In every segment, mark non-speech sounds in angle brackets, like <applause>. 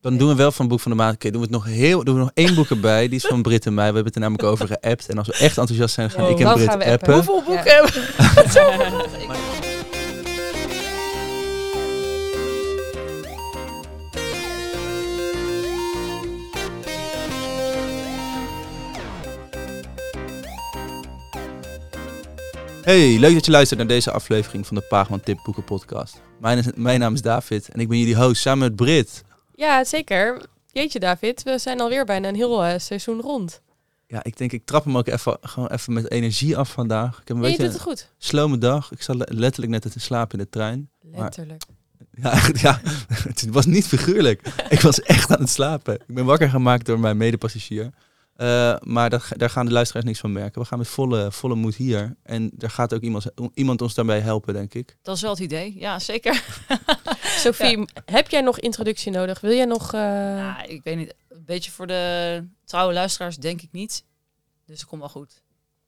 Dan doen we wel van boek van de maand. Oké, doen we het nog heel. Doen we nog één boek erbij. Die is van Brit en mij. We hebben het er namelijk over geappt. En als we echt enthousiast zijn, gaan Wow. ik en Brit appen. appen. Hoeveel boeken Ja. hebben we? <laughs> Hey, leuk dat je luistert naar deze aflevering van de Paagman Tip Boeken Podcast. Mijn, is- mijn naam is David en ik ben jullie host samen met Brit. Ja, zeker. Jeetje David, we zijn alweer bijna een heel eh, seizoen rond. Ja, ik denk ik trap hem ook even, gewoon even met energie af vandaag. Ik heb een beetje goed. slome dag. Ik zat le- letterlijk net te slapen in de trein. Letterlijk. Ja, <laughs> ja, <laughs> het was niet figuurlijk. Ik was echt aan het slapen. Ik ben wakker gemaakt door mijn medepassagier. Eh, maar dat, daar gaan de luisteraars niks van merken. We gaan met volle, volle moed hier. En daar gaat ook iemand, iemand ons daarbij helpen, denk ik. Dat is wel het idee. Ja, zeker. <laughs> Sophie, heb jij nog introductie nodig? Wil jij nog... eh, Ja, ik weet niet. Een beetje voor de trouwe luisteraars denk ik niet. Dus het komt wel goed.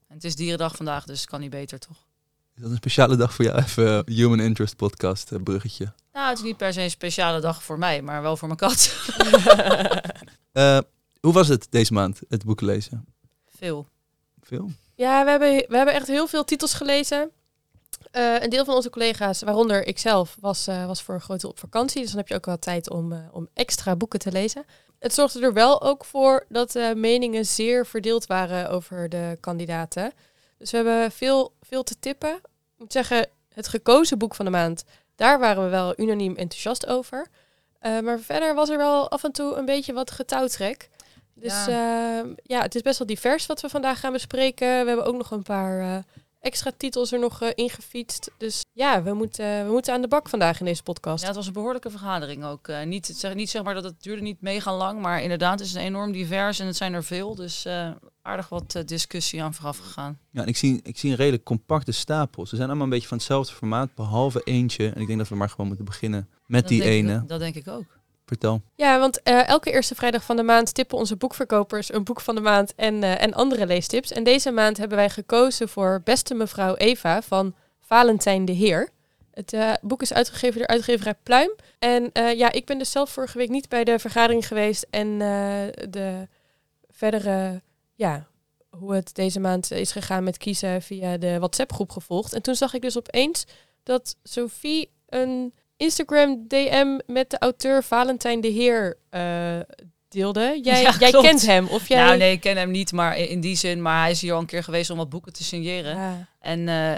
En het is dierendag vandaag, dus het kan niet beter, toch? Is dat een speciale dag voor jou? Even eh, Human Interest podcast, eh, bruggetje. Nou, het is niet per se een speciale dag voor mij, maar wel voor mijn kat. <laughs> <laughs> Hoe was het deze maand, het boek lezen? Veel. Veel? Ja, we hebben, we hebben echt heel veel titels gelezen. Eh, een deel van onze collega's, waaronder ikzelf, was, eh, was voor een groot deel op vakantie. Dus dan heb je ook wel tijd om, eh, om extra boeken te lezen. Het zorgde er wel ook voor dat de meningen zeer verdeeld waren over de kandidaten. Dus we hebben veel, veel te tippen. Ik moet zeggen, het gekozen boek van de maand, daar waren we wel unaniem enthousiast over. Eh, maar verder was er wel af en toe een beetje wat getouwtrek. Dus ja. ja, het is best wel divers wat we vandaag gaan bespreken. We hebben ook nog een paar eh, extra titels er nog eh, ingefietst. Dus ja, we moeten, we moeten aan de bak vandaag in deze podcast. Ja, het was een behoorlijke vergadering ook. Eh, niet, zeg, niet zeg maar dat het duurde niet mega lang, maar inderdaad, het is enorm divers en het zijn er veel. Dus eh, aardig wat eh, discussie aan vooraf gegaan. Ja, en ik zie, ik zie een redelijk compacte stapel. Ze zijn allemaal een beetje van hetzelfde formaat, behalve eentje. En ik denk dat we maar gewoon moeten beginnen met Dat die ik- ene. dat denk ik ook. Ja, want eh, elke eerste vrijdag van de maand tippen onze boekverkopers een boek van de maand en, eh, en andere leestips. En deze maand hebben wij gekozen voor Beste Mevrouw Eva van Valentijn de Heer. Het eh, boek is uitgegeven door uitgeverij Pluim. En ja, ik ben dus zelf vorige week niet bij de vergadering geweest en de verdere, ja, hoe het deze maand is gegaan met kiezen via de WhatsApp-groep gevolgd. En toen zag ik dus opeens dat Sophie een Instagram DM met de auteur Valentijn de Heer eh, deelde. <laughs> Jij, Ja, jij kent hem, of jij... Nou nee, ik ken hem niet, maar in, die zin. Maar hij is hier al een keer geweest om wat boeken te signeren. Ja. En eh,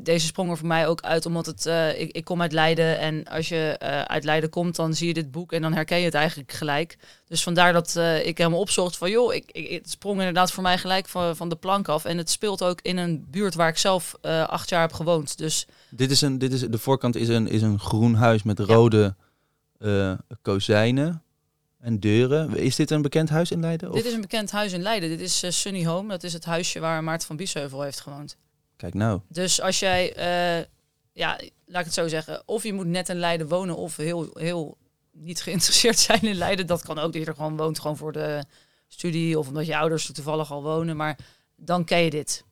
deze sprong er voor mij ook uit, omdat het, eh, ik, ik kom uit Leiden. En als je eh, uit Leiden komt, dan zie je dit boek en dan herken je het eigenlijk gelijk. Dus vandaar dat eh, ik hem opzocht van, joh, ik, ik, het sprong inderdaad voor mij gelijk van, van de plank af. En het speelt ook in een buurt waar ik zelf eh, acht jaar heb gewoond. Dus Dit is een, dit is, de voorkant is een, is een groen huis met rode eh, kozijnen en deuren. Is dit een bekend huis in Leiden? Of? dit is een bekend huis in Leiden. Dit is eh, Sunny Home. Dat is het huisje waar Maarten van Biesheuvel heeft gewoond. Kijk nou. Dus als jij, eh, ja, laat ik het zo zeggen, of je moet net in Leiden wonen of heel, heel niet geïnteresseerd <laughs> zijn in Leiden. Dat kan ook, dat je er gewoon woont, gewoon voor de studie of omdat je ouders er toevallig al wonen. Maar dan ken je dit.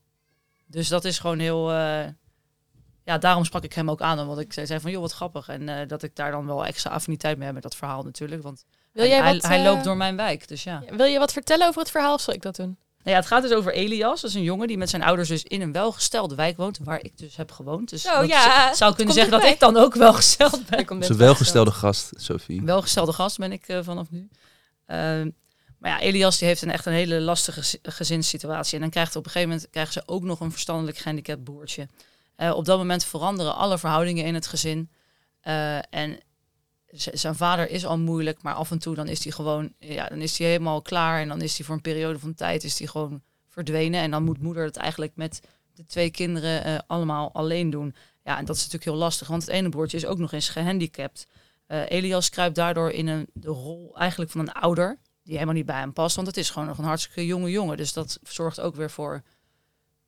Dus dat is gewoon heel, eh, ja, daarom sprak ik hem ook aan. Want ik zei van, joh, wat grappig. En eh, dat ik daar dan wel extra affiniteit mee heb met dat verhaal natuurlijk. Want Wil jij hij, wat, hij loopt door mijn wijk, dus ja. Wil je wat vertellen over het verhaal of zal ik dat doen? Nou ja, het gaat dus over Elias. Dat is een jongen die met zijn ouders dus in een welgestelde wijk woont, waar ik dus heb gewoond. Dus Oh, ja, zou kunnen zeggen dat ik dan ook welgesteld ben. Dat is een welgestelde gast, Sophie. Welgestelde gast ben ik eh, vanaf nu. Ehm, maar ja, Elias die heeft een echt een hele lastige gez- gezinssituatie. En dan krijgt op een gegeven moment krijgen ze ook nog een verstandelijk gehandicapt broertje. Eh, op dat moment veranderen alle verhoudingen in het gezin. Eh, en zijn vader is al moeilijk, maar af en toe dan is hij gewoon, ja, dan is hij helemaal klaar. En dan is hij voor een periode van tijd is hij gewoon verdwenen. En dan moet moeder het eigenlijk met de twee kinderen eh, allemaal alleen doen. Ja, en dat is natuurlijk heel lastig, want het ene broertje is ook nog eens gehandicapt. Eh, Elias kruipt daardoor in een, de rol eigenlijk van een ouder, die helemaal niet bij hem past. Want het is gewoon nog een hartstikke jonge jongen. Dus dat zorgt ook weer voor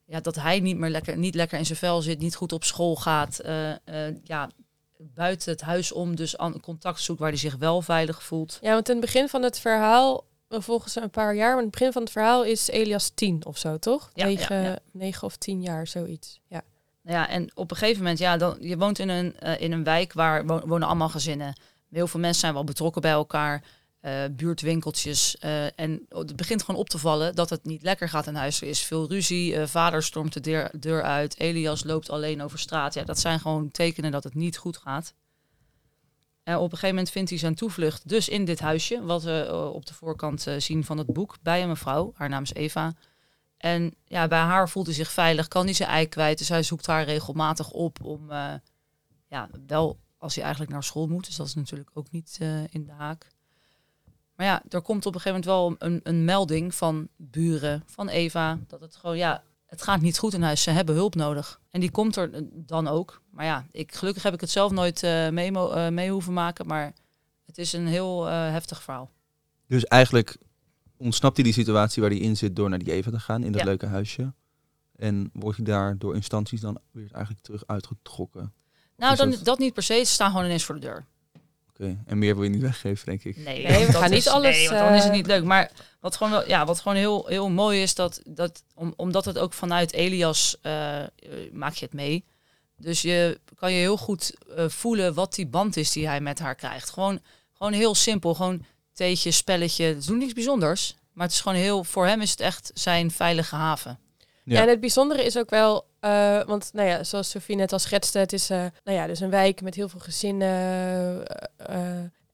ja, dat hij niet meer lekker, niet lekker in zijn vel zit, niet goed op school gaat. eh, ja, buiten het huis om, dus aan contact zoekt waar hij zich wel veilig voelt. Ja, want in het begin van het verhaal, we volgen ze een paar jaar, maar in het begin van het verhaal is Elias tien of zo, toch? Ja, negen, ja, ja. negen of tien jaar, zoiets. Ja. Nou Ja, en op een gegeven moment, ja, dan, je woont in een, eh, in een wijk waar wo- wonen allemaal gezinnen. Heel veel mensen zijn wel betrokken bij elkaar. Eh, buurtwinkeltjes. eh, en het begint gewoon op te vallen dat het niet lekker gaat in huis. Er is veel ruzie. eh, vader stormt de deur, deur uit. Elias loopt alleen over straat. Ja, dat zijn gewoon tekenen dat het niet goed gaat. En op een gegeven moment vindt hij zijn toevlucht dus in dit huisje, wat we op de voorkant zien van het boek, bij een mevrouw. Haar naam is Eva. En ja, bij haar voelt hij zich veilig, kan hij zijn ei kwijt. Dus hij zoekt haar regelmatig op om, ja, wel als hij eigenlijk naar school moet. Dus dat is natuurlijk ook niet in de haak. Maar ja, er komt op een gegeven moment wel een, een melding van buren, van Eva, dat het gewoon, ja, het gaat niet goed in huis. Ze hebben hulp nodig. En die komt er dan ook. Maar ja, ik, gelukkig heb ik het zelf nooit eh, mee, eh, mee hoeven maken. Maar het is een heel eh, heftig verhaal. Dus eigenlijk ontsnapt hij die situatie waar hij in zit door naar die Eva te gaan in dat Ja. leuke huisje. En wordt hij daar door instanties dan weer eigenlijk terug uitgetrokken. Nou, dan, dat- dat niet per se. Ze staan gewoon ineens voor de deur. En meer wil je niet weggeven, denk ik. Nee, Nee, we gaan niet is- alles, Nee, want dan is het eh, niet leuk. Maar wat gewoon, wel, ja, wat gewoon heel, heel mooi is, dat, dat om, omdat het ook vanuit Elias eh, eh, maak je het mee. Dus je kan je heel goed eh, voelen wat die band is die hij met haar krijgt. Gewoon, gewoon heel simpel. Gewoon theetje, spelletje. Het doet niks bijzonders. Maar het is gewoon heel, voor hem is het echt zijn veilige haven. Ja. En het bijzondere is ook wel, eh, want nou ja, zoals Sofie net al schetste, het is eh, nou ja, dus een wijk met heel veel gezinnen. eh,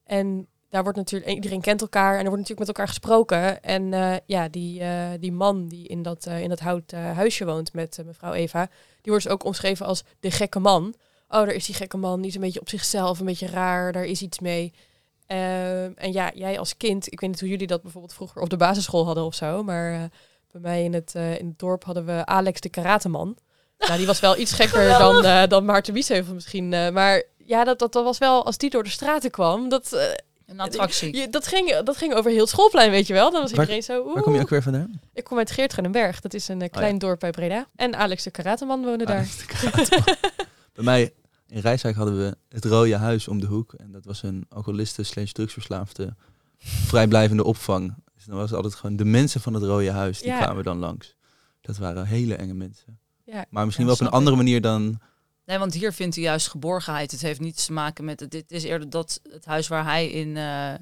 en daar wordt natuurlijk, iedereen kent elkaar en er wordt natuurlijk met elkaar gesproken. En ja, die, die man die in dat, in dat houten huisje woont met mevrouw Eva, die wordt dus ook omschreven als de gekke man. Oh, daar is die gekke man, die is een beetje op zichzelf, een beetje raar, daar is iets mee. Ehm, en ja, jij als kind, ik weet niet hoe jullie dat bijvoorbeeld vroeger op de basisschool hadden of zo, maar bij mij in het, eh, in het dorp hadden we Alex de karateman. <laughs> Nou, die was wel iets gekker dan, eh, dan Maarten Biesheuvel misschien. eh, maar ja, dat, dat, dat was wel, als die door de straten kwam, dat, Een attractie. je, dat, ging, dat ging over heel het schoolplein, weet je wel. Dan was Waar- iedereen zo... Waar kom je ook weer vandaan? Ik kom uit Geertruidenberg. Dat is een eh, klein ja. dorp bij Breda. En Alex de karateman woonde daar. <laughs> Bij mij in Rijswijk hadden we het Rode Huis om de hoek. En dat was een alcoholisten slash drugsverslaafde vrijblijvende opvang. Dus dan was het altijd gewoon de mensen van het Rode Huis, die Ja. kwamen dan langs. Dat waren hele enge mensen. Ja. Maar misschien Ja, wel op een andere manier dan... Nee, want hier vindt hij juist geborgenheid. Het heeft niets te maken met het. Dit is eerder dat het huis waar hij in, eh,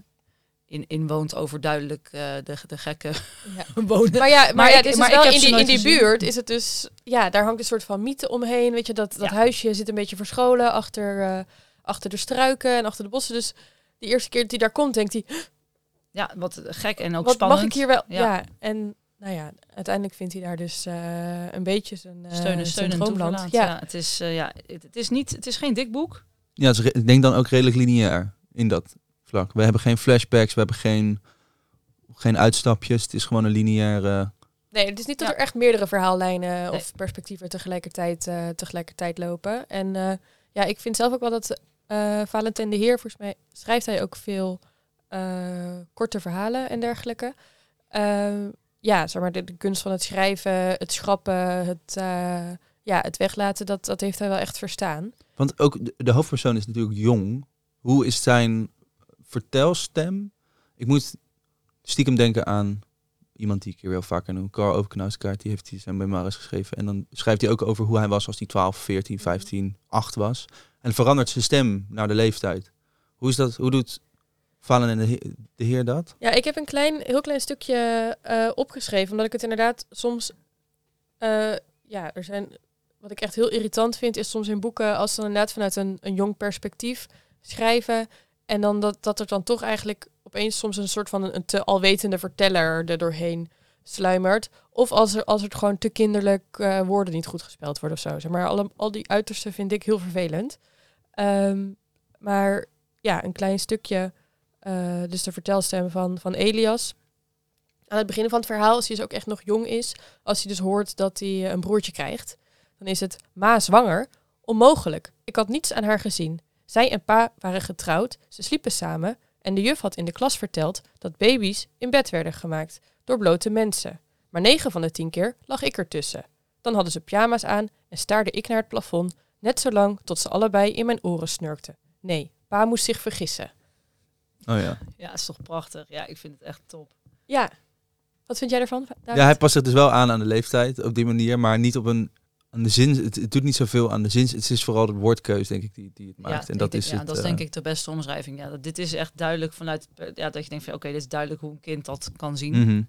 in, in woont overduidelijk eh, de, de gekke Ja. <laughs> wonen. Maar ja, maar, Maar ja, ik- het is maar dus ik wel heb in die, in die buurt is het dus... Ja, daar hangt een soort van mythe omheen. Weet je, dat, dat Ja. huisje zit een beetje verscholen achter, eh, achter de struiken en achter de bossen. Dus de eerste keer dat hij daar komt, denkt hij... Ja, wat gek en ook wat spannend. mag ik hier wel? Ja. Ja. en nou ja, uiteindelijk vindt hij daar dus eh, een beetje zijn, uh, Steunen, steunen en droomland. Ja. Ja. het, is, eh, ja, het, het is niet, het is geen dik boek. Ja, het is re- ik denk dan ook redelijk lineair in dat vlak. We hebben geen flashbacks, we hebben geen, geen uitstapjes. Het is gewoon een lineaire... Nee, het is niet dat Ja. er echt meerdere verhaallijnen Nee. of perspectieven tegelijkertijd, eh, tegelijkertijd lopen. En eh, ja, ik vind zelf ook wel dat eh Valentijn de Heer, volgens mij schrijft hij ook veel eh, korte verhalen en dergelijke. Ehm, ja, zeg maar, de, de kunst van het schrijven, het schrappen, het, eh, ja, het weglaten, dat, dat heeft hij wel echt verstaan. Want ook de, de hoofdpersoon is natuurlijk jong. Hoe is zijn vertelstem? Ik moet stiekem denken aan iemand die ik hier heel vaker noem. Carl Overknauskaart, die heeft hij zijn memoires geschreven. En dan schrijft hij ook over hoe hij was als hij 12, 14, 15, 8 was. En verandert zijn stem naar de leeftijd. Hoe is dat? Hoe doet Valen en de, He- de Heer dat? Ja, ik heb een klein, heel klein stukje eh, opgeschreven, omdat ik het inderdaad soms, eh, ja, er zijn, wat ik echt heel irritant vind, is soms in boeken als ze inderdaad vanuit een, een jong perspectief schrijven en dan dat, dat er dan toch eigenlijk opeens soms een soort van een, te alwetende verteller er doorheen sluimert. Of als er, als er gewoon te kinderlijk eh, woorden niet goed gespeld worden of zo. Zeg maar alle, al die uitersten vind ik heel vervelend. Ehm, maar ja, een klein stukje eh, dus de vertelstem van, van Elias. Aan het begin van het verhaal, als hij dus ook echt nog jong is, als hij dus hoort dat hij eh, een broertje krijgt, dan is het ma zwanger. Onmogelijk. Ik had niets aan haar gezien. Zij en pa waren getrouwd, ze sliepen samen en de juf had in de klas verteld dat baby's in bed werden gemaakt door blote mensen. Maar negen van de tien keer lag ik ertussen. Dan hadden ze pyjama's aan en staarde ik naar het plafond, net zo lang tot ze allebei in mijn oren snurkten. Nee, pa moest zich vergissen. Oh ja. Ja, is toch prachtig. Ja, ik vind het echt top. Ja. Wat vind jij ervan? David? Ja, hij past zich dus wel aan aan de leeftijd op die manier, maar niet op een aan de zin, het, het doet niet zoveel aan de zin. Het is vooral de woordkeus, denk ik, die, die het maakt. Ja, en dat ik denk- is ja, het. dat is eh, denk ik de beste omschrijving. Ja, dat, dit is echt duidelijk vanuit ja, dat je denkt van oké, dit is duidelijk hoe een kind dat kan zien. mhm.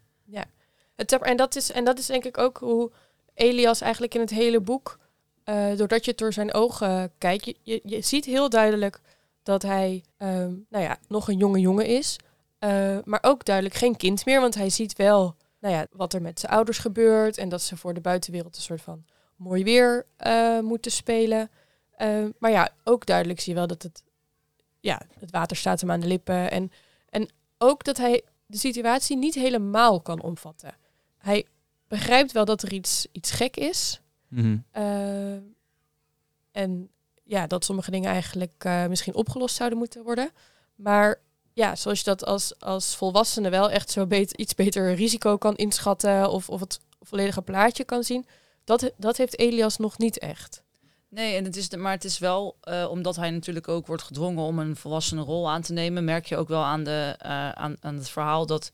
Het, en, dat is, en dat is denk ik ook hoe Elias eigenlijk in het hele boek, eh, doordat je het door zijn ogen kijkt, je, je, je ziet heel duidelijk dat hij ehm, nou ja, nog een jonge jongen is. eh, maar ook duidelijk geen kind meer, want hij ziet wel nou ja, wat er met zijn ouders gebeurt en dat ze voor de buitenwereld een soort van mooi weer eh, moeten spelen. Eh, maar ja, ook duidelijk zie je wel dat het, ja, het water staat hem aan de lippen. En, en ook dat hij de situatie niet helemaal kan omvatten. Hij begrijpt wel dat er iets, iets gek is. Mhm. en ja, dat sommige dingen eigenlijk eh, misschien opgelost zouden moeten worden. Maar ja, zoals je dat als, als volwassene wel echt zo bet- iets beter risico kan inschatten of, of het volledige plaatje kan zien, dat, dat heeft Elias nog niet echt. Nee, en het is maar het is wel eh, omdat hij natuurlijk ook wordt gedwongen om een volwassene rol aan te nemen, merk je ook wel aan, de, eh, aan, aan het verhaal dat,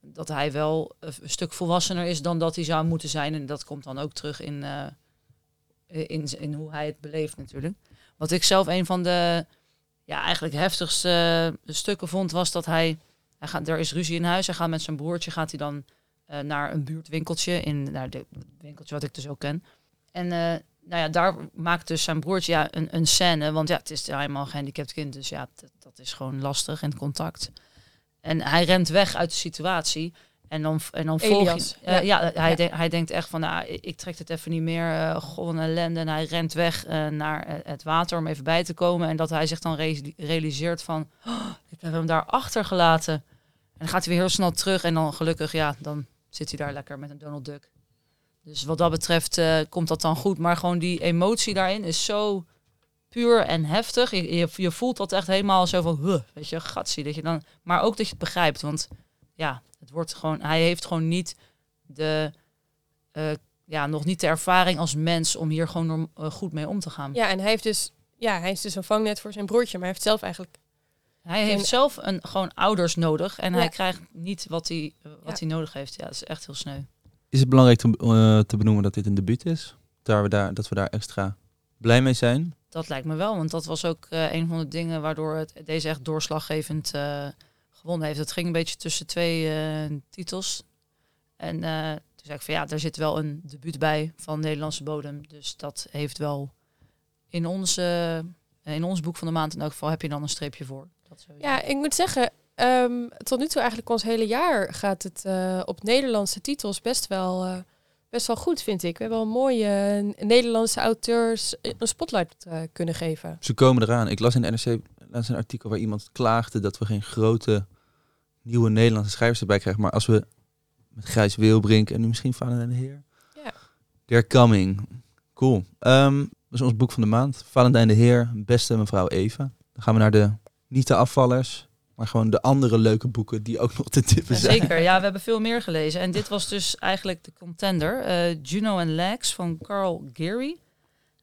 dat hij wel een stuk volwassener is dan dat hij zou moeten zijn. En dat komt dan ook terug in, in, in hoe hij het beleeft natuurlijk. Wat ik zelf een van de ja, eigenlijk heftigste stukken vond, was dat hij, hij gaat, er is ruzie in huis, hij gaat met zijn broertje, gaat hij dan eh, naar een buurtwinkeltje, in naar de winkeltje wat ik dus ook ken. En eh, nou ja, daar maakt dus zijn broertje ja, een, een scène. Want ja, het is helemaal een gehandicapt kind. Dus ja, dat, dat is gewoon lastig in contact. En hij rent weg uit de situatie. En dan, en dan volg Elias, je... ja, hij, Ja. de- hij denkt echt van, nou, ik trek het even niet meer. goh, een ellende. En hij rent weg eh, naar eh, het water om even bij te komen. En dat hij zich dan re- realiseert van, "Oh, ik heb hem daar achtergelaten. En dan gaat hij weer heel snel terug. En dan gelukkig, ja, dan zit hij daar lekker met een Donald Duck. Dus wat dat betreft komt dat dan goed. Maar gewoon die emotie daarin is zo puur en heftig. Je, je, je voelt dat echt helemaal zo van, huh, weet je, gatsie. Dat je dan, maar ook dat je het begrijpt. Want ja, het wordt gewoon, hij heeft gewoon niet de, eh, ja, nog niet de ervaring als mens om hier gewoon norm- eh, goed mee om te gaan. Ja, en hij heeft dus, ja, hij is dus een vangnet voor zijn broertje, maar hij heeft zelf eigenlijk Hij Geen- heeft zelf een, gewoon ouders nodig en Ja. hij krijgt niet wat hij, eh, wat Ja. hij nodig heeft. Ja, dat is echt heel sneu. Is het belangrijk te, eh, te benoemen dat dit een debuut is? Daar we daar, dat we daar extra blij mee zijn? Dat lijkt me wel, want dat was ook eh, een van de dingen waardoor het, deze echt doorslaggevend eh, gewonnen heeft. Het ging een beetje tussen twee eh, titels. En eh, toen zei ik van ja, er zit wel een debuut bij van Nederlandse bodem. Dus dat heeft wel in ons, eh, in ons boek van de maand in elk geval heb je dan een streepje voor. Dat. Ja, ik moet zeggen, ehm, tot nu toe eigenlijk ons hele jaar gaat het eh, op Nederlandse titels best wel, eh, best wel goed, vind ik. We hebben wel mooie Nederlandse auteurs een spotlight kunnen geven. Ze komen eraan. Ik las in de NRC laatst een artikel waar iemand klaagde dat we geen grote nieuwe Nederlandse schrijvers erbij krijgen. Maar als we met Gijs Wilbrink en nu misschien Valentijn de Heer. Ja. They're coming. Cool. Ehm, dat is ons boek van de maand. Valentijn de Heer, beste mevrouw Eva. Dan gaan we naar de, niet de afvallers, maar gewoon de andere leuke boeken die ook nog te tippen Ja, zijn. zeker, ja, we hebben veel meer gelezen. En dit was dus eigenlijk de contender. eh, Juno and Legs van Carl Geary.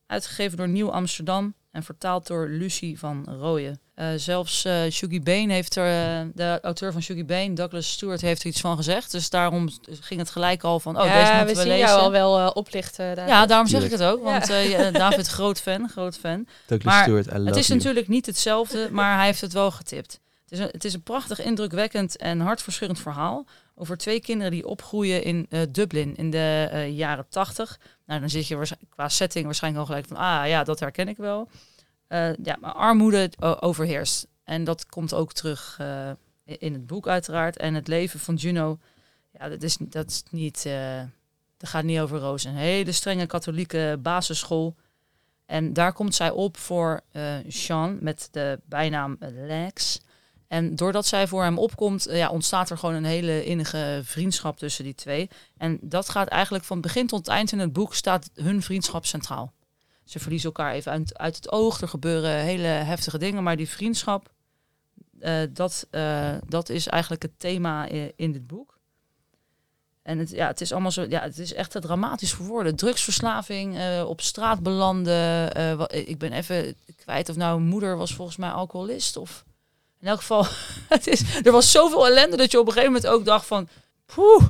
Uitgegeven door Nieuw Amsterdam en vertaald door Lucie van Rooyen. Eh, zelfs eh Shuggy Bain heeft er, eh, de auteur van Shuggy Bain, Douglas Stewart, heeft er iets van gezegd. Dus daarom ging het gelijk al van, oh, deze ja, moeten we we, zien lezen. jou al wel oplichten. David. ja, daarom zeg ik het ook. Want eh, ja, David, groot fan, groot fan. Douglas Maar Stewart, I love Het is you. natuurlijk niet hetzelfde, maar hij heeft het wel getipt. Het is, een, prachtig, indrukwekkend en hartverscheurend verhaal over twee kinderen die opgroeien in eh, Dublin in de eh, jaren tachtig. Nou, dan zit je qua setting waarschijnlijk al gelijk van, ah ja, dat herken ik wel. Eh, ja, maar armoede overheerst. En dat komt ook terug in het boek uiteraard. En het leven van Juno, ja, dat is, dat is niet, dat gaat niet over rozen. Een hele strenge katholieke basisschool. En daar komt zij op voor Sean met de bijnaam Lex. En doordat zij voor hem opkomt, eh, ja, ontstaat er gewoon een hele innige vriendschap tussen die twee. En dat gaat eigenlijk van begin tot eind in het boek staat hun vriendschap centraal. Ze verliezen elkaar even uit, het oog. Er gebeuren hele heftige dingen, maar die vriendschap, eh, dat, eh, dat is eigenlijk het thema in dit boek. En het, ja, het is allemaal zo, ja, het is echt dramatisch voor woorden. Drugsverslaving, op straat belanden. ik ben even kwijt of nou moeder was volgens mij alcoholist of in elk geval. <laughs> het is, er was zoveel ellende dat je op een gegeven moment ook dacht van, poeh.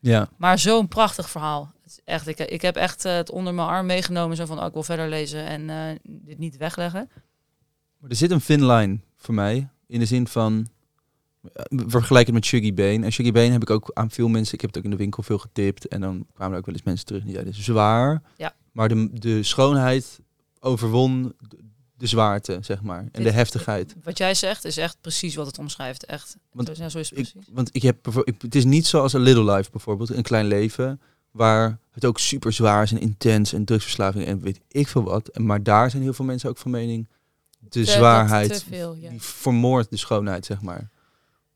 Ja, Maar zo'n prachtig verhaal. Echt, ik, ik heb echt eh, het onder mijn arm meegenomen. Zo van, oh, ik wil verder lezen en eh, dit niet wegleggen. Maar er zit een thin line voor mij. In de zin van... eh, Vergelijk het met Shuggy Bane. En Shuggy Bane heb ik ook aan veel mensen... Ik heb het ook in de winkel veel getipt. En dan kwamen er ook wel eens mensen terug die zeiden... Zwaar. Ja. Maar de, de schoonheid overwon de, zwaarte, zeg maar. En de heftigheid. Wat jij zegt is echt precies wat het omschrijft. Echt. Want ja, zo is het Ik, precies. want ik heb ik, het is niet zoals A Little Life bijvoorbeeld, een klein leven, waar het ook super zwaar is en intens en drugsverslaving en weet ik veel wat. Maar daar zijn heel veel mensen ook van mening. De Te- zwaarheid, te veel, ja. die vermoordt de schoonheid, zeg maar.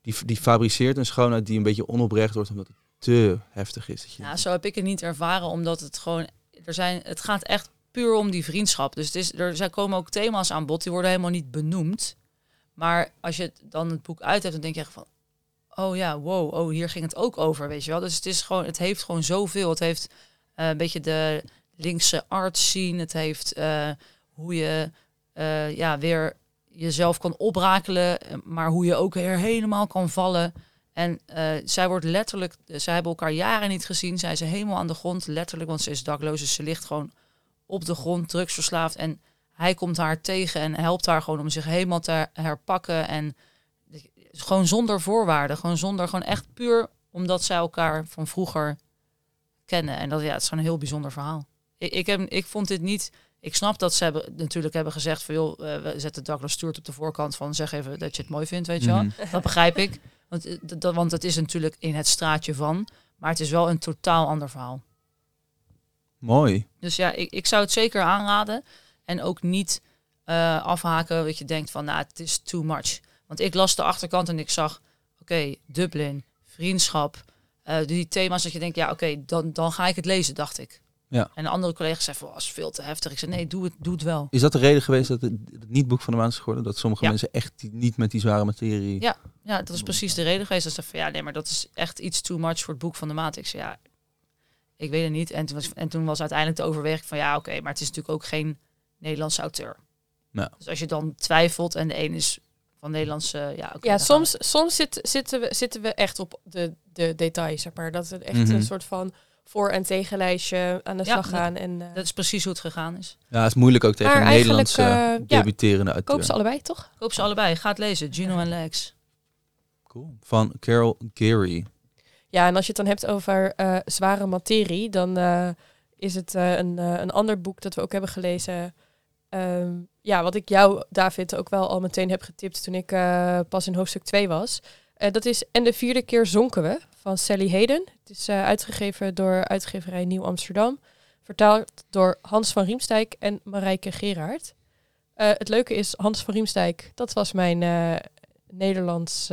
Die, die fabriceert een schoonheid die een beetje onoprecht wordt omdat het te heftig is. Ja, zo heb ik het niet ervaren, omdat het gewoon, er zijn, het gaat echt puur om die vriendschap. Dus het is, er zijn komen ook thema's aan bod, die worden helemaal niet benoemd. Maar als je dan het boek uit hebt, dan denk je echt van, oh ja, wow, oh hier ging het ook over, weet je wel. Dus het is gewoon, het heeft gewoon zoveel. Het heeft eh, een beetje de linkse art scene. Het heeft eh, hoe je eh, ja weer jezelf kan oprakelen, maar hoe je ook weer helemaal kan vallen. En zij wordt letterlijk, zij hebben elkaar jaren niet gezien. Zij is helemaal aan de grond, letterlijk, want ze is dakloos. Dus ze ligt gewoon op de grond, drugsverslaafd. En hij komt haar tegen en helpt haar gewoon om zich helemaal te herpakken. En gewoon zonder voorwaarden, gewoon zonder, gewoon echt puur omdat zij elkaar van vroeger kennen. En dat ja, het is gewoon een heel bijzonder verhaal. Ik, ik, heb, ik vond dit niet. Ik snap dat ze hebben, natuurlijk hebben gezegd van joh, eh, we zetten Douglas Stewart op de voorkant van zeg even dat je het mooi vindt, weet je wel. Mhm. Dat begrijp ik. Want, eh, dat, want het is natuurlijk in het straatje van. Maar het is wel een totaal ander verhaal. Mooi. Dus ja, ik, ik zou het zeker aanraden. En ook niet eh, afhaken dat je denkt van, nou, het is too much. Want ik las de achterkant en ik zag, oké, Dublin, vriendschap. eh, die thema's dat je denkt, ja, oké, dan, dan ga ik het lezen, dacht ik. Ja. En de andere collega's zeiden, van, "Oh, is veel te heftig. Ik zei, nee, doe het, doe het wel. Is dat de reden geweest dat het, het niet boek van de maand is geworden? Dat sommige Ja. mensen echt niet met die zware materie... Ja. Ja, dat is precies de reden geweest. Dat ze van, ja, nee, maar dat is echt iets too much voor het boek van de maand. Ik zei, ja, ik weet het niet. En toen was, en toen was uiteindelijk de overweging van, ja, oké, maar het is natuurlijk ook geen Nederlandse auteur. Ja. Dus als je dan twijfelt en de een is van Nederlandse, ja. Ja, soms, soms zit, zitten, we, zitten we echt op de, de details, zeg maar. Dat we echt Mhm. een soort van voor- en tegenlijstje aan de Ja, slag gaan. En, eh, Dat is precies hoe het gegaan is. Ja, het is moeilijk ook tegen Maar een Nederlandse eh, ja, debuterende auteur. koop ze allebei, toch? Koop ze allebei. Ga het lezen. Gino en Lex. Cool. Van Carol Gary. Ja, en als je het dan hebt over eh, zware materie, dan eh, is het eh, een, een ander boek dat we ook hebben gelezen. Ehm, ja, wat ik jou, David, ook wel al meteen heb getipt toen ik pas in hoofdstuk 2 was. Dat is En de vierde keer zonken we van Sally Hayden. Het is uitgegeven door uitgeverij Nieuw Amsterdam. Vertaald door Hans van Riemstijk en Marijke Gerard. Het leuke is, Hans van Riemstijk, dat was mijn Nederlands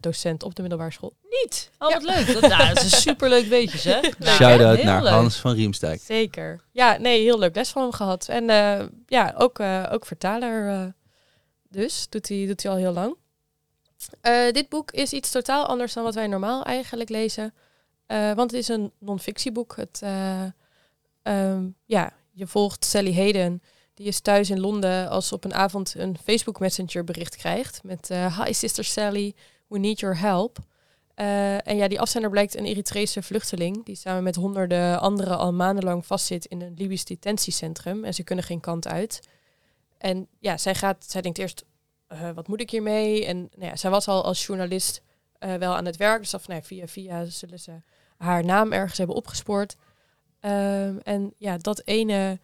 docent op de middelbare school. Niet. Oh, wat leuk. Dat, nou, dat is een <laughs> superleuk beetje, zeg. Leuk, hè? Shout-out naar leuk. Hans van Riemstijk. Zeker. Ja, nee, heel leuk les van hem gehad. En eh, ja, ook, eh, ook vertaler eh, dus. Doet hij, doet hij al heel lang. Eh, dit boek is iets totaal anders dan wat wij normaal eigenlijk lezen. Eh, want het is een non-fictieboek. Het, eh, ehm, ja, je volgt Sally Hayden. Die is thuis in Londen als ze op een avond een Facebook Messenger bericht krijgt. Met eh, Hi sister Sally, we need your help. Eh, en ja, die afzender blijkt een Eritrese vluchteling die samen met honderden anderen al maandenlang vastzit in een Libisch detentiecentrum en ze kunnen geen kant uit. En ja, zij gaat, zij denkt eerst, eh, wat moet ik hiermee? En nou ja, zij was al als journalist eh, wel aan het werk, dus af, nou, via via zullen ze haar naam ergens hebben opgespoord. Ehm, en ja, dat ene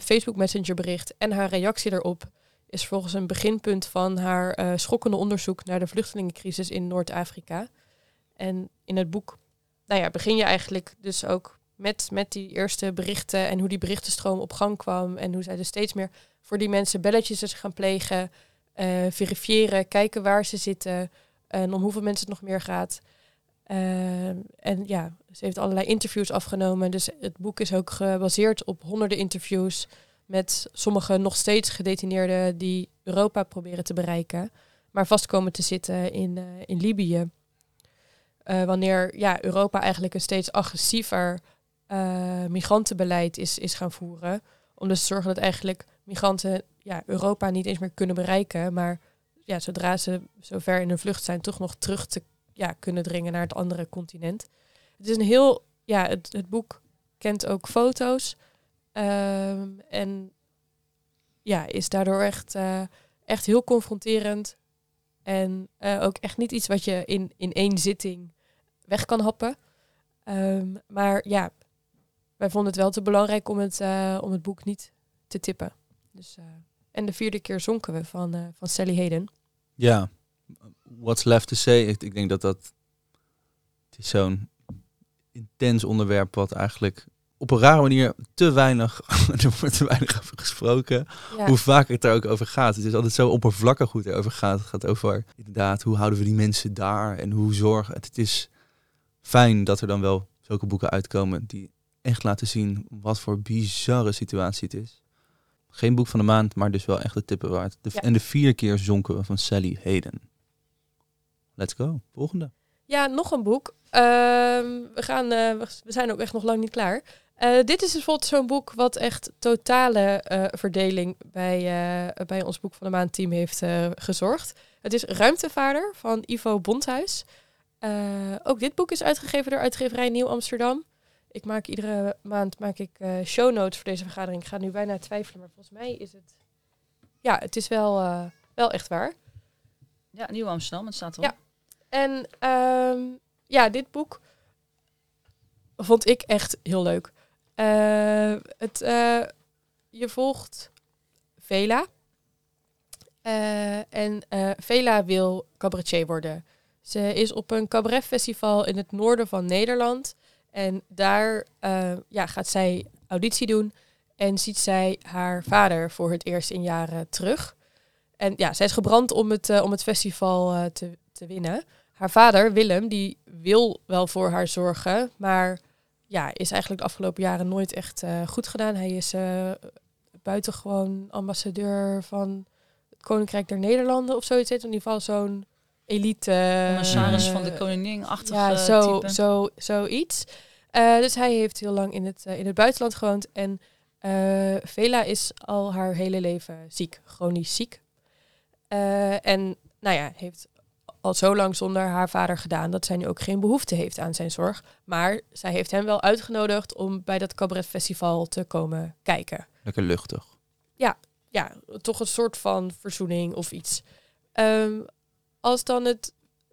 Facebook Messenger bericht en haar reactie daarop is volgens een beginpunt van haar schokkende onderzoek naar de vluchtelingencrisis in Noord-Afrika. En in het boek nou ja, begin je eigenlijk dus ook met, met die eerste berichten en hoe die berichtenstroom op gang kwam. En hoe zij dus steeds meer voor die mensen belletjes is gaan plegen, eh, verifiëren, kijken waar ze zitten en om hoeveel mensen het nog meer gaat. Eh, en ja, ze heeft allerlei interviews afgenomen. Dus het boek is ook gebaseerd op honderden interviews met sommige nog steeds gedetineerden die Europa proberen te bereiken, maar vast komen te zitten in, eh, in Libië. Eh, wanneer ja, Europa eigenlijk een steeds agressiever eh, migrantenbeleid is, is gaan voeren. Om dus te zorgen dat eigenlijk migranten ja, Europa niet eens meer kunnen bereiken. Maar ja, zodra ze zo ver in hun vlucht zijn, toch nog terug te ja, kunnen dringen naar het andere continent. Het is een heel, ja, het, het boek kent ook foto's. Ehm, en ja, is daardoor echt, eh, echt heel confronterend. En ook echt niet iets wat je in, in één zitting weg kan happen. Ehm, maar ja, wij vonden het wel te belangrijk om het, eh, om het boek niet te tippen. Dus, eh, en de vierde keer zonken we van, eh, van Sally Hayden. Ja, what's left to say? Ik, ik denk dat dat... Het is zo'n intens onderwerp wat eigenlijk op een rare manier te weinig... <laughs> er wordt te weinig over gesproken. Ja, Hoe vaak het er ook over gaat. Het is altijd zo oppervlakkig hoe het erover gaat. Het gaat over inderdaad, hoe houden we die mensen daar en hoe zorgen. Het, het is fijn dat er dan wel zulke boeken uitkomen die echt laten zien wat voor bizarre situatie het is. Geen boek van de maand, maar dus wel echt de tippen waard. De, Ja. En de vier keer zonken we van Sally Hayden. Let's go. Volgende. ja nog een boek. Ehm, we, gaan, eh, we zijn ook echt nog lang niet klaar. Eh, dit is bijvoorbeeld zo'n boek wat echt totale eh, verdeling bij, bij ons Boek van de Maand team heeft gezorgd. Het is Ruimtevaarder van Ivo Bondhuis. Eh, ook dit boek is uitgegeven door uitgeverij Nieuw Amsterdam. Ik maak iedere maand maak ik eh, show notes voor deze vergadering. Ik ga nu bijna twijfelen, maar volgens mij is het... Ja, het is wel, eh, wel echt waar. Ja, Nieuw Amsterdam, het staat erop. Ja. En ehm, ja, dit boek vond ik echt heel leuk. Het, je volgt Vela. En Vela wil cabaretier worden. Ze is op een cabaretfestival in het noorden van Nederland. En daar eh, ja, gaat zij auditie doen. En ziet zij haar vader voor het eerst in jaren terug. En ja, zij is gebrand om het, eh, om het festival eh, te, te winnen. Haar vader, Willem, die wil wel voor haar zorgen. Maar ja, is eigenlijk de afgelopen jaren nooit echt goed gedaan. Hij is buitengewoon ambassadeur van het Koninkrijk der Nederlanden of zoiets. In ieder geval zo'n elite... Commissaris eh, van de koningin achter ja, zo, type. zo, zoiets. Eh, dus hij heeft heel lang in het, eh, in het buitenland gewoond. En eh, Vela is al haar hele leven ziek, chronisch ziek. Eh, en nou ja, heeft al zo lang zonder haar vader gedaan dat zij nu ook geen behoefte heeft aan zijn zorg. Maar zij heeft hem wel uitgenodigd om bij dat cabaretfestival te komen kijken Lekker luchtig. ja, toch een soort van verzoening of iets. Ehm, als dan het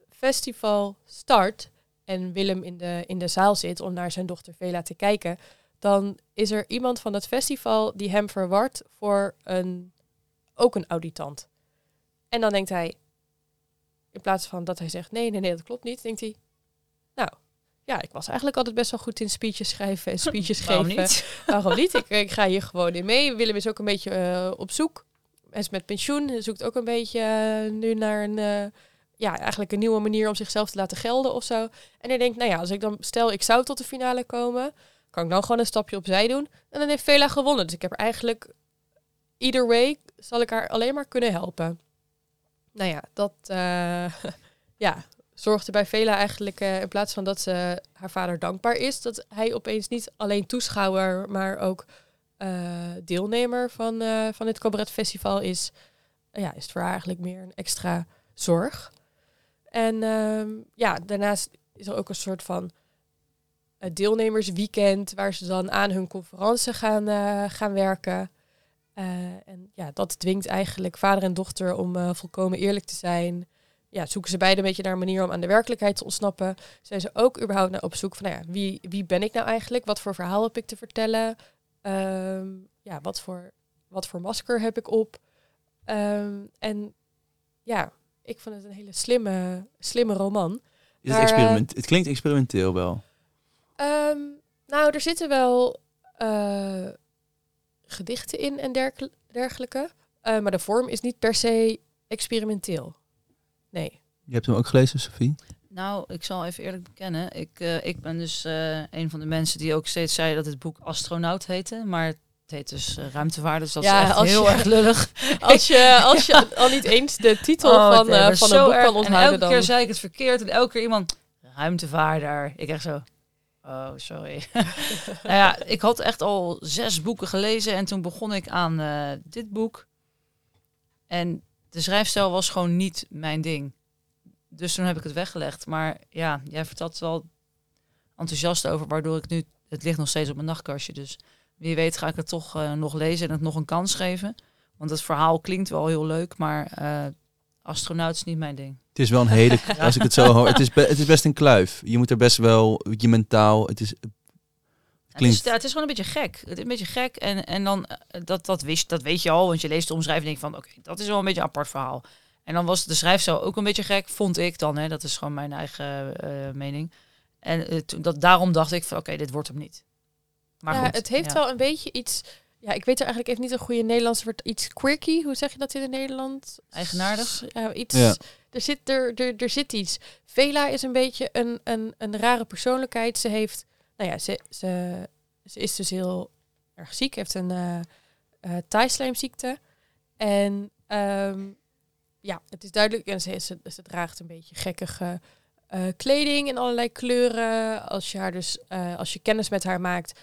festival start en Willem in de, in de zaal zit om naar zijn dochter Vela te kijken, dan is er iemand van het festival die hem verwart voor een, ook een auditant. En dan denkt hij, in plaats van dat hij zegt nee, nee, nee, dat klopt niet, denkt hij, nou, ja, ik was eigenlijk altijd best wel goed in speeches schrijven en speeches <laughs> Waarom geven. niet? Waarom niet? Ik, ik ga hier gewoon in mee. Willem is ook een beetje eh, op zoek. Is met pensioen. Zoekt ook een beetje eh, nu naar een, eh, ja, eigenlijk een nieuwe manier om zichzelf te laten gelden of zo. En hij denkt, nou ja, als ik dan stel ik zou tot de finale komen, kan ik dan gewoon een stapje opzij doen. En dan heeft Vela gewonnen. Dus ik heb er eigenlijk, either way, zal ik haar alleen maar kunnen helpen. Nou ja, dat, eh, <laughs> ja, zorgde bij Vela eigenlijk, in plaats van dat ze haar vader dankbaar is, dat hij opeens niet alleen toeschouwer, maar ook eh, deelnemer van, eh, van dit cabaretfestival is. ja, is het voor haar eigenlijk meer een extra zorg. En ehm, ja, daarnaast is er ook een soort van eh, deelnemersweekend waar ze dan aan hun conferentie gaan, gaan werken. En ja, dat dwingt eigenlijk vader en dochter om volkomen eerlijk te zijn ja, zoeken ze beide een beetje naar een manier om aan de werkelijkheid te ontsnappen. Zijn ze ook überhaupt naar op zoek van, nou ja, wie, wie ben ik nou eigenlijk? Wat voor verhaal heb ik te vertellen? Ehm, ja, wat voor, wat voor masker heb ik op? Ehm, en ja, ik vond het een hele slimme, slimme roman. Is Maar, het, eh, experiment, het klinkt experimenteel wel. Ehm, nou, er zitten wel eh, gedichten in en dergel- dergelijke. Eh, maar de vorm is niet per se experimenteel. Nee. Je hebt hem ook gelezen, Sophie? Nou, ik zal even eerlijk bekennen. Ik, eh, ik ben dus eh, een van de mensen die ook steeds zei dat het boek Astronaut heette. Maar het heet dus uh, Ruimtevaarder, dus dat Ja, is echt heel je- erg lullig. <laughs> Als je, <laughs> als je al niet eens de titel Oh, van, nee, eh, van een boek erg. kan En onthouden, elke dan... keer zei ik het verkeerd en elke keer iemand, ruimtevaarder. Ik echt zo, oh sorry. <laughs> nou ja, ik had echt al zes boeken gelezen en toen begon ik aan eh, dit boek. En de schrijfstijl was gewoon niet mijn ding. Dus toen heb ik het weggelegd. Maar ja, jij vertelt wel enthousiast over, waardoor ik nu het ligt nog steeds op mijn nachtkastje. Dus wie weet ga ik het toch eh, nog lezen en het nog een kans geven. Want het verhaal klinkt wel heel leuk, maar eh, astronaut is niet mijn ding. Het is wel een hele, <laughs> als ik het zo hoor, het is, het is best een kluif. Je moet er best wel, je mentaal, het is, Het Klinkt- is, ja, het is gewoon een beetje gek. Het is een beetje gek. En, en dan, eh, dat, dat, wist, dat weet je al, want je leest de omschrijving en denkt van, oké, dat is wel een beetje een apart verhaal. En dan was de schrijfstijl ook een beetje gek, vond ik dan. Hè, dat is gewoon mijn eigen eh, mening. En eh, toen- dat, daarom dacht ik van, oké, dit wordt hem niet. Maar ja, goed, het heeft ja. wel een beetje iets... Ja, ik weet er eigenlijk even niet een goede Nederlandse woord. Iets quirky, hoe zeg je dat in het Nederland? Eigenaardig? Ja, iets... Ja. Er, zit, er, er, er zit iets. Vela is een beetje een, een, een rare persoonlijkheid. Ze heeft... Nou ja, ze, ze, ze is dus heel erg ziek. Heeft een eh eh taaislijmziekte. En ehm, ja, het is duidelijk... En ze, ze, ze draagt een beetje gekkige eh, kleding in allerlei kleuren. Als je haar dus... eh, als je kennis met haar maakt...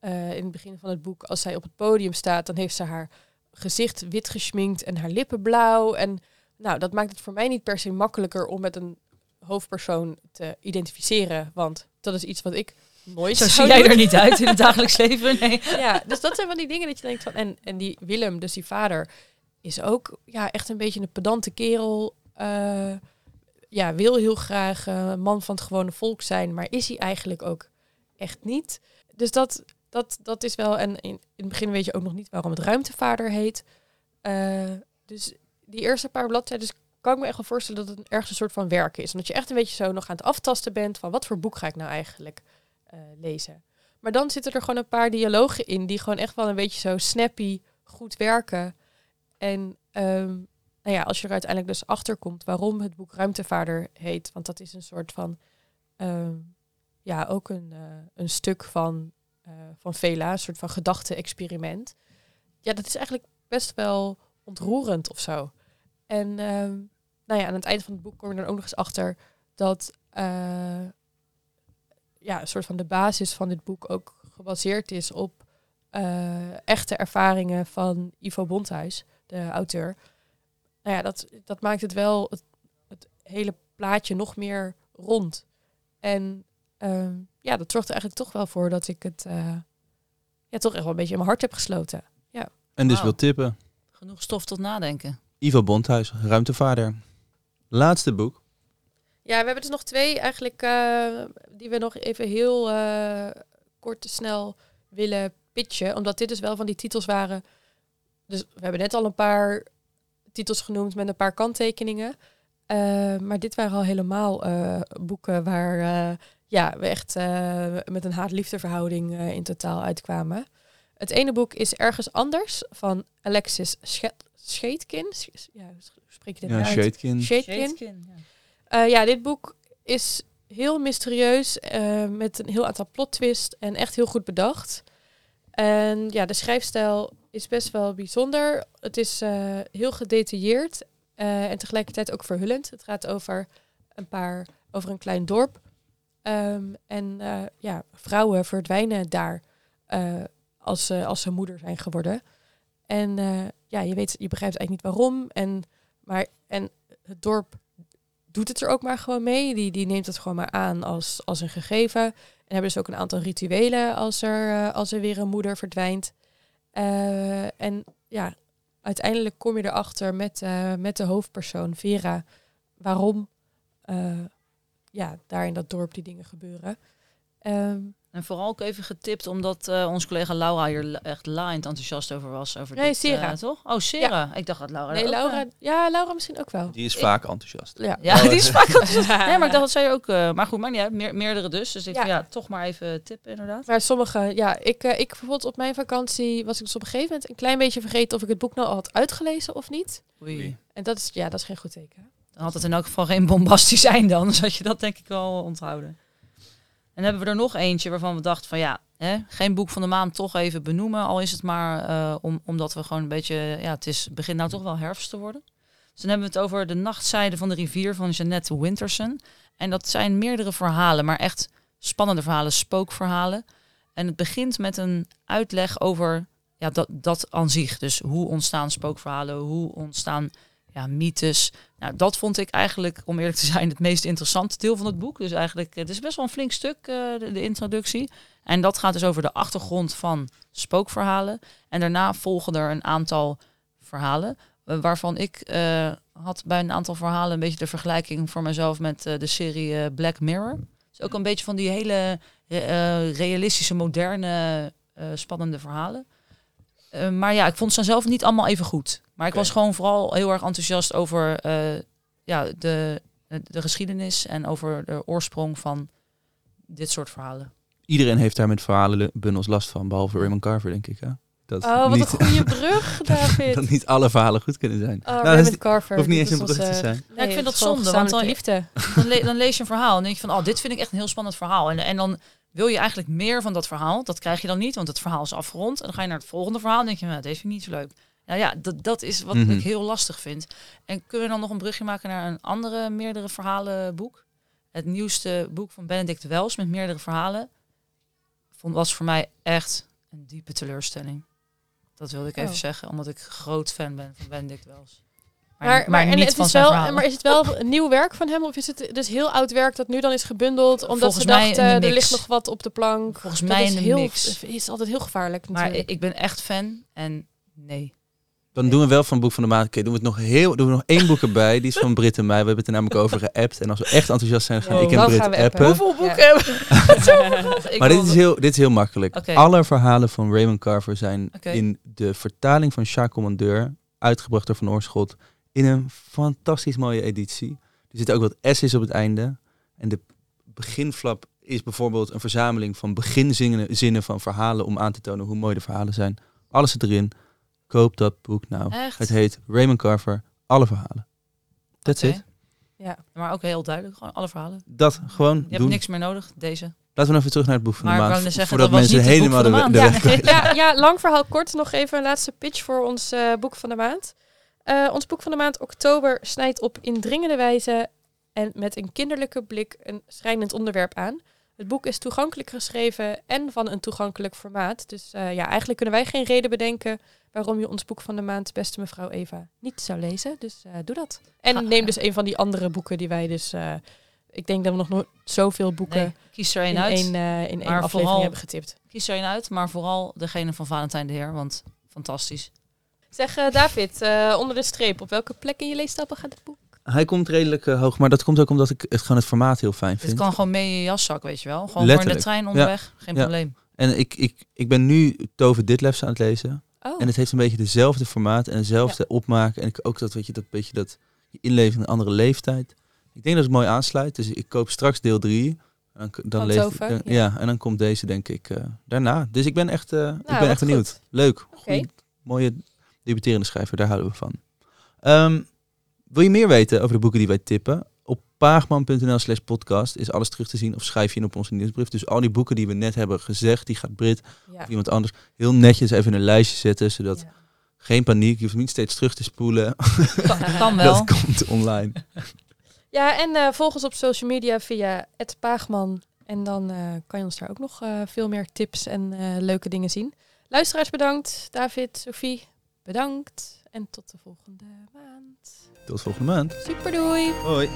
eh, in het begin van het boek, als zij op het podium staat, dan heeft ze haar gezicht wit geschminkt en haar lippen blauw. En nou, dat maakt het voor mij niet per se makkelijker om met een hoofdpersoon te identificeren. Want dat is iets wat ik nooit Zo zie jij doen. er niet uit in het <laughs> dagelijks leven. Nee. Ja, dus dat zijn van die dingen dat je denkt van... En, en die Willem, dus die vader, is ook ja, echt een beetje een pedante kerel. Eh, ja, wil heel graag eh, man van het gewone volk zijn, maar is hij eigenlijk ook echt niet. Dus dat, dat, dat is wel... En in, in het begin weet je ook nog niet waarom het ruimtevader heet. Eh, dus die eerste paar bladzijden kan ik me echt wel voorstellen dat het ergens een soort van werken is. Omdat je echt een beetje zo nog aan het aftasten bent van wat voor boek ga ik nou eigenlijk lezen. Maar dan zitten er gewoon een paar dialogen in die gewoon echt wel een beetje zo snappy goed werken. En ehm, nou ja, als je er uiteindelijk dus achter komt waarom het boek Ruimtevader heet, want dat is een soort van ehm, ja, ook een, eh, een stuk van, eh, van Vela, een soort van gedachte-experiment. Ja, dat is eigenlijk best wel ontroerend of zo. En ehm, nou ja, aan het eind van het boek kom je dan ook nog eens achter dat eh, ja, een soort van de basis van dit boek ook gebaseerd is op echte ervaringen van Ivo Bonthuis, de auteur. Nou ja, dat, dat maakt het wel het, het hele plaatje nog meer rond. En ehm, ja, dat zorgt er eigenlijk toch wel voor dat ik het eh, ja, toch echt wel een beetje in mijn hart heb gesloten. en dus wil tippen. Genoeg stof tot nadenken. Ivo Bondhuis, ruimtevader. Laatste boek. Ja, we hebben dus nog twee eigenlijk eh, die we nog even heel eh, kort en snel willen pitchen. Omdat dit dus wel van die titels waren. Dus we hebben net al een paar titels genoemd met een paar kanttekeningen. Eh, maar dit waren al helemaal eh, boeken waar eh, ja, we echt eh, met een haat-liefde verhouding eh, in totaal uitkwamen. Het ene boek is Ergens Anders van Alexis Sche- Scheetkin. Sch- Ja, spreek je dit Ja, nou uit? Scheetkin. Ja. Eh, ja, dit boek is heel mysterieus, eh, met een heel aantal plot twist en echt heel goed bedacht. En ja, de schrijfstijl is best wel bijzonder. Het is eh, heel gedetailleerd eh, en tegelijkertijd ook verhullend. Het gaat over een paar, over een klein dorp. Ehm, en eh, ja, vrouwen verdwijnen daar als, ze, als ze moeder zijn geworden. En ja, je weet, je begrijpt eigenlijk niet waarom. En, maar, en het dorp doet het er ook maar gewoon mee. Die, die neemt het gewoon maar aan als, als een gegeven. En hebben dus ook een aantal rituelen als er, eh, als er weer een moeder verdwijnt. Eh, en ja, uiteindelijk kom je erachter met, eh, met de hoofdpersoon Vera waarom ja, daar in dat dorp die dingen gebeuren. Ehm, En vooral ook even getipt, omdat eh onze collega Laura hier echt laaiend enthousiast over was. Over Nee, dit, Sera. eh, toch? Oh, Sera. Ik dacht dat Laura... nee, ook, Laura, eh, ja, Laura misschien ook wel. Die is vaak enthousiast. Ja, Ja, <laughs> die is vaak enthousiast. Ja. <laughs> Nee, maar ik dacht dat zij ook... eh, maar goed, maar niet uit. Meer, meerdere dus. Dus ik Ja. ja. ja, toch maar even tippen inderdaad. Maar sommige, ja, ik, eh, ik bijvoorbeeld op mijn vakantie was ik dus op een gegeven moment een klein beetje vergeten of ik het boek nou al had uitgelezen of niet. Oei. En dat is, ja, dat is geen goed teken. Dan had het in elk geval geen bombastisch zijn dan. Dus had je dat denk ik wel onthouden. En hebben we er nog eentje waarvan we dachten van ja, hè, geen boek van de maand toch even benoemen. Al is het maar eh, om, omdat we gewoon een beetje, ja, het is, begint nou toch wel herfst te worden. Dus dan hebben we het over De Nachtzijde van de Rivier van Jeannette Winterson. En dat zijn meerdere verhalen, maar echt spannende verhalen, spookverhalen. En het begint met een uitleg over ja, dat, dat aan zich. Dus hoe ontstaan spookverhalen, hoe ontstaan ja, mythes. Nou, dat vond ik eigenlijk, om eerlijk te zijn, het meest interessante deel van het boek. Dus eigenlijk, het is best wel een flink stuk, eh, de, introductie. En dat gaat dus over de achtergrond van spookverhalen. En daarna volgen er een aantal verhalen. eh, waarvan ik eh, had bij een aantal verhalen een beetje de vergelijking voor mezelf met de serie Black Mirror. Dus ook een beetje van die hele realistische, moderne, spannende verhalen. Maar ja, ik vond ze zelf niet allemaal even goed. Maar ik was gewoon vooral heel erg enthousiast over eh, ja, de, de geschiedenis en over de oorsprong van dit soort verhalen. Iedereen heeft daar met verhalenbundels last van, behalve Raymond Carver, denk ik. Hè? Dat, Oh, wat niet, een goede <laughs> brug, David. dat niet alle verhalen goed kunnen zijn. Oh, Nou, dat Raymond is- Carver. hoeft niet eens een brug te zijn. Ja, ik vind dat zonde, want dan- liefde. <laughs> Dan, le- dan lees je een verhaal en denk je van, oh, dit vind ik echt een heel spannend verhaal. En, en dan wil je eigenlijk meer van dat verhaal. Dat krijg je dan niet, want het verhaal is afgerond. En dan ga je naar het volgende verhaal en denk je, nou, deze vind ik niet zo leuk. Nou ja, dat, dat is wat Mhm. ik heel lastig vind. En kunnen we dan nog een brugje maken naar een andere meerdere verhalen boek? Het nieuwste boek van Benedict Wells met meerdere verhalen. Vond, was voor mij echt een diepe teleurstelling. Dat wilde ik even Oh. zeggen, omdat ik groot fan ben van Benedict Wells. Maar, maar, niet het van is zijn wel, verhalen. maar is het wel <laughs> een nieuw werk van hem? Of is het dus heel oud werk dat nu dan is gebundeld? Omdat Volgens ze dachten, er ligt nog wat op de plank. Volgens Dat mij is in de heel, mix. is altijd heel gevaarlijk Maar natuurlijk. ik ben echt fan en nee. Dan doen we wel van Boek van de Maand. Oké, doen we het nog heel. Doen we nog één boek erbij. Die is van Brit en mij. We hebben het er namelijk over geappt. En als we echt enthousiast zijn, gaan Wow. ik en Brit we appen. appen. Hoeveel boeken hebben <laughs> Maar dit is, heel, dit is heel makkelijk. Alle verhalen van Raymond Carver zijn in de vertaling van Jacques Commandeur, uitgebracht door Van Oorschot, in een fantastisch mooie editie. Er zitten ook wat essays op het einde. En de beginflap is bijvoorbeeld een verzameling van beginzinnen zinnen van verhalen om aan te tonen hoe mooi de verhalen zijn. Alles zit erin. Koop dat boek nou. Echt? Het heet Raymond Carver, alle verhalen. That's Oké. it. Ja. Maar ook heel duidelijk, gewoon alle verhalen. Dat gewoon Je hebt niks meer nodig, deze. Laten we nou even terug naar het boek van Maar de ik maand. zeggen, voordat dat was mensen niet het boek helemaal van de, de Ja, ja, ja, lang verhaal kort. Nog even een laatste pitch voor ons eh, boek van de maand. Eh, ons boek van de maand oktober snijdt op indringende wijze en met een kinderlijke blik een schrijnend onderwerp aan. Het boek is toegankelijk geschreven en van een toegankelijk formaat. Dus eh, ja, eigenlijk kunnen wij geen reden bedenken waarom je ons boek van de maand, beste mevrouw Eva, niet zou lezen. Dus eh, doe dat. En neem dus een van die andere boeken die wij dus... eh, ik denk dat we nog nooit zoveel boeken Nee, kies er één in uit. eh, in één aflevering vooral- hebben getipt. Kies er één uit, maar vooral degene van Valentijn de Heer, want fantastisch. Zeg David, onder de streep, op welke plek in je leestapel gaat het boek? Hij komt redelijk eh, hoog, maar dat komt ook omdat ik het gewoon het formaat heel fijn vind. kan gewoon mee in je jaszak, weet je wel. Gewoon voor in de trein onderweg, geen Ja. probleem. En ik, ik, ik ben nu Tove Ditlevs aan het lezen. Oh, En het heeft een beetje dezelfde formaat en dezelfde opmaak. En ik ook dat, weet je, dat beetje dat je in een andere leeftijd. Ik denk dat het mooi aansluit. Dus ik koop straks deel 3. Dan, dan lees Tove, dan- ja. ja. en dan komt deze denk ik eh, daarna. Dus ik ben echt, eh, ik ben wat echt benieuwd. goed. Leuk. Goeie, mooie debuterende schrijver, daar houden we van. Ehm, wil je meer weten over de boeken die wij tippen? Op paagman.nl slash podcast is alles terug te zien. Of schrijf je in op onze nieuwsbrief. Dus al die boeken die we net hebben gezegd, die gaat Brit ja. of iemand anders heel netjes even in een lijstje zetten. Zodat Ja. geen paniek, je hoeft niet steeds terug te spoelen. <laughs> Kan, kan <laughs> wel. Dat komt online. <laughs> Ja, en eh, volg ons op social media via @paagman en dan eh, kan je ons daar ook nog eh, veel meer tips en leuke dingen zien. Luisteraars bedankt, David, Sophie bedankt en tot de volgende maand. Tot volgende maand. Super doei! Hoi.